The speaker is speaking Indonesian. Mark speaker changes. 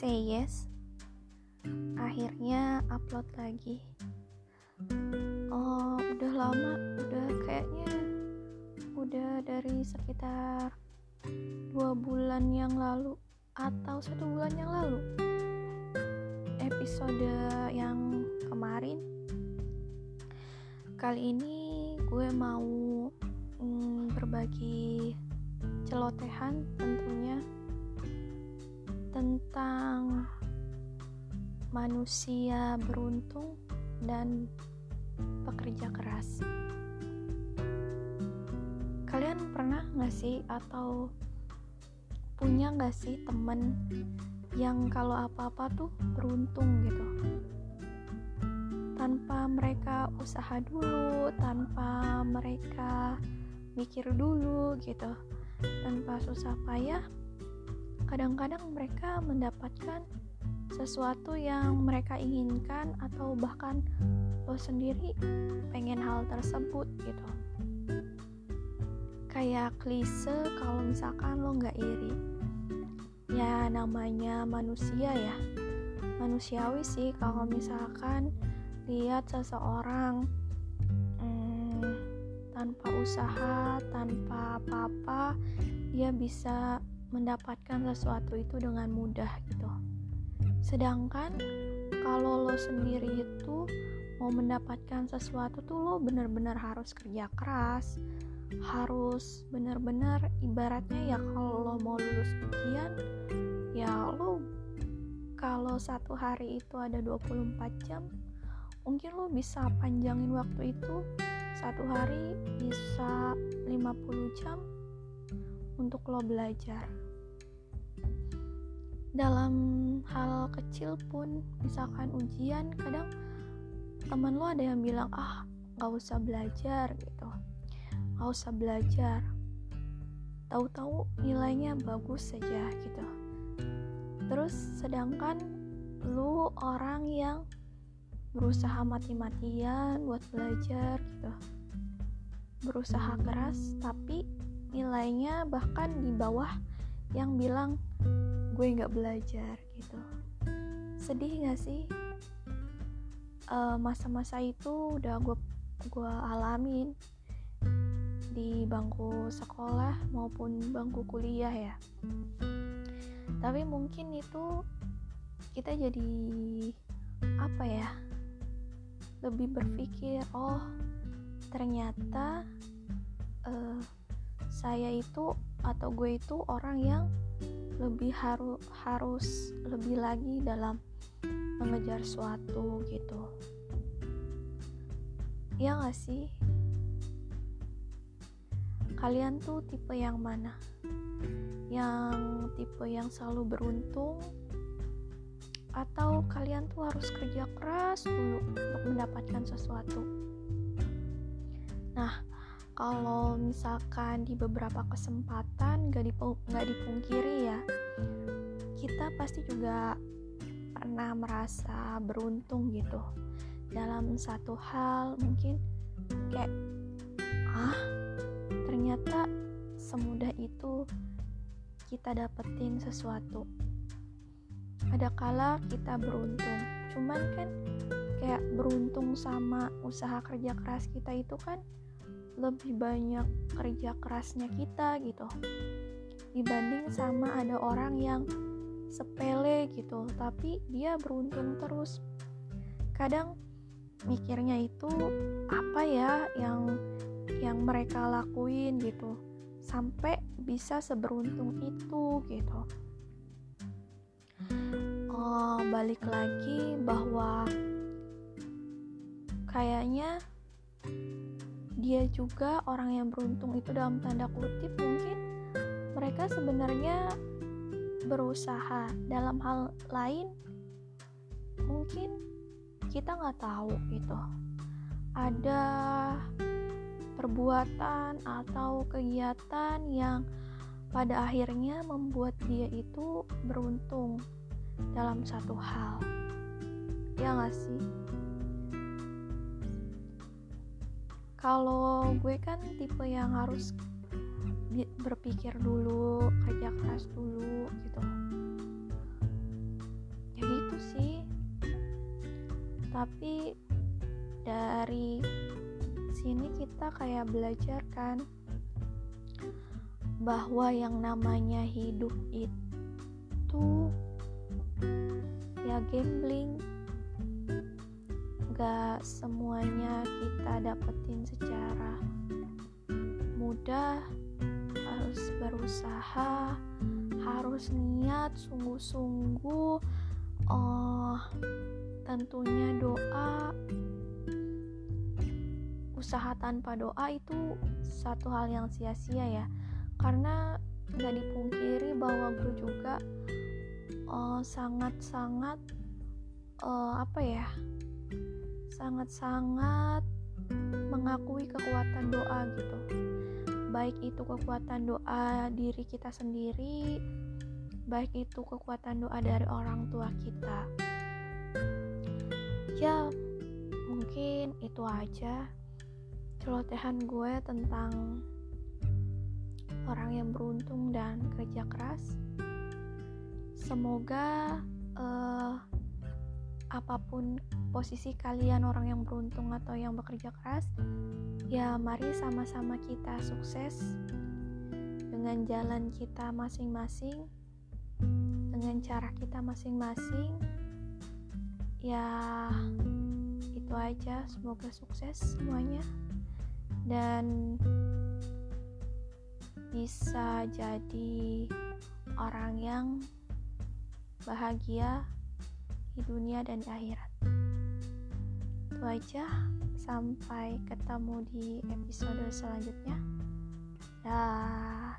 Speaker 1: say yes. Akhirnya upload lagi. Oh udah lama udah kayaknya udah dari sekitar dua bulan yang lalu atau satu bulan yang lalu. Episode yang kemarin. Kali ini gue mau mm, berbagi celotehan tentunya tentang manusia beruntung dan pekerja keras. Kalian pernah gak sih atau punya gak sih temen yang kalau apa-apa tuh beruntung gitu? Tanpa mereka usaha dulu, tanpa mereka mikir dulu gitu, tanpa susah payah, kadang-kadang mereka mendapatkan sesuatu yang mereka inginkan atau bahkan lo sendiri pengen hal tersebut gitu. Kayak klise kalau misalkan lo nggak iri. Ya namanya manusia ya. Manusiawi sih kalau misalkan lihat seseorang hmm, tanpa usaha tanpa apa-apa dia bisa mendapatkan sesuatu itu dengan mudah gitu. Sedangkan kalau lo sendiri itu mau mendapatkan sesuatu tuh lo bener-bener harus kerja keras, harus bener-bener ibaratnya ya kalau lo mau lulus ujian ya lo kalau satu hari itu ada 24 jam mungkin lo bisa panjangin waktu itu satu hari bisa 50 jam untuk lo belajar. Dalam hal kecil pun misalkan ujian kadang temen lo ada yang bilang ah gak usah belajar gitu. Gak usah belajar. Tahu-tahu nilainya bagus saja gitu. Terus sedangkan lu orang yang berusaha mati-matian buat belajar gitu. Berusaha keras tapi nilainya bahkan di bawah yang bilang gue nggak belajar gitu. Sedih nggak sih? Masa-masa uh, itu udah gue gue alamin di bangku sekolah maupun bangku kuliah ya. Tapi mungkin itu kita jadi apa ya lebih berpikir oh ternyata uh, saya itu atau gue itu orang yang lebih haru, harus lebih lagi dalam mengejar suatu gitu. Ya gak sih? Kalian tuh tipe yang mana? Yang tipe yang selalu beruntung? Atau kalian tuh harus kerja keras dulu untuk mendapatkan sesuatu? Nah kalau misalkan di beberapa kesempatan gak, dipung gak dipungkiri ya kita pasti juga pernah merasa beruntung gitu. Dalam satu hal mungkin kayak ah ternyata semudah itu kita dapetin sesuatu. Ada kala kita beruntung cuman kan kayak beruntung sama usaha kerja keras kita itu kan lebih banyak kerja kerasnya kita gitu. Dibanding sama ada orang yang sepele gitu tapi dia beruntung terus. Kadang mikirnya itu apa ya yang yang mereka lakuin gitu sampai bisa seberuntung itu gitu. Oh, balik lagi bahwa kayaknya dia juga orang yang beruntung itu dalam tanda kutip mungkin mereka sebenarnya berusaha. Dalam hal lain mungkin kita nggak tahu gitu. Ada perbuatan atau kegiatan yang pada akhirnya membuat dia itu beruntung dalam satu hal. Ya nggak sih kalau gue kan tipe yang harus berpikir dulu kerja keras dulu gitu. Ya gitu sih. Tapi dari sini kita kayak belajar kan bahwa yang namanya hidup itu ya gambling gak semuanya kita dapetin secara mudah harus berusaha harus niat sungguh-sungguh. Oh tentunya doa usaha tanpa doa itu satu hal yang sia-sia ya. Karena nggak dipungkiri bahwa gue juga sangat-sangat uh, uh, apa ya sangat-sangat mengakui kekuatan doa gitu. Baik itu kekuatan doa diri kita sendiri baik itu kekuatan doa dari orang tua kita. Ya mungkin itu aja celotehan gue tentang orang yang beruntung dan kerja keras. Semoga uh, apa pun posisi kalian orang yang beruntung atau yang bekerja keras ya mari sama-sama kita sukses dengan jalan kita masing-masing dengan cara kita masing-masing. Ya itu aja. Semoga sukses semuanya. Dan bisa jadi orang yang bahagia di dunia dan di akhirat. Itu aja, sampai ketemu di episode selanjutnya. Dah.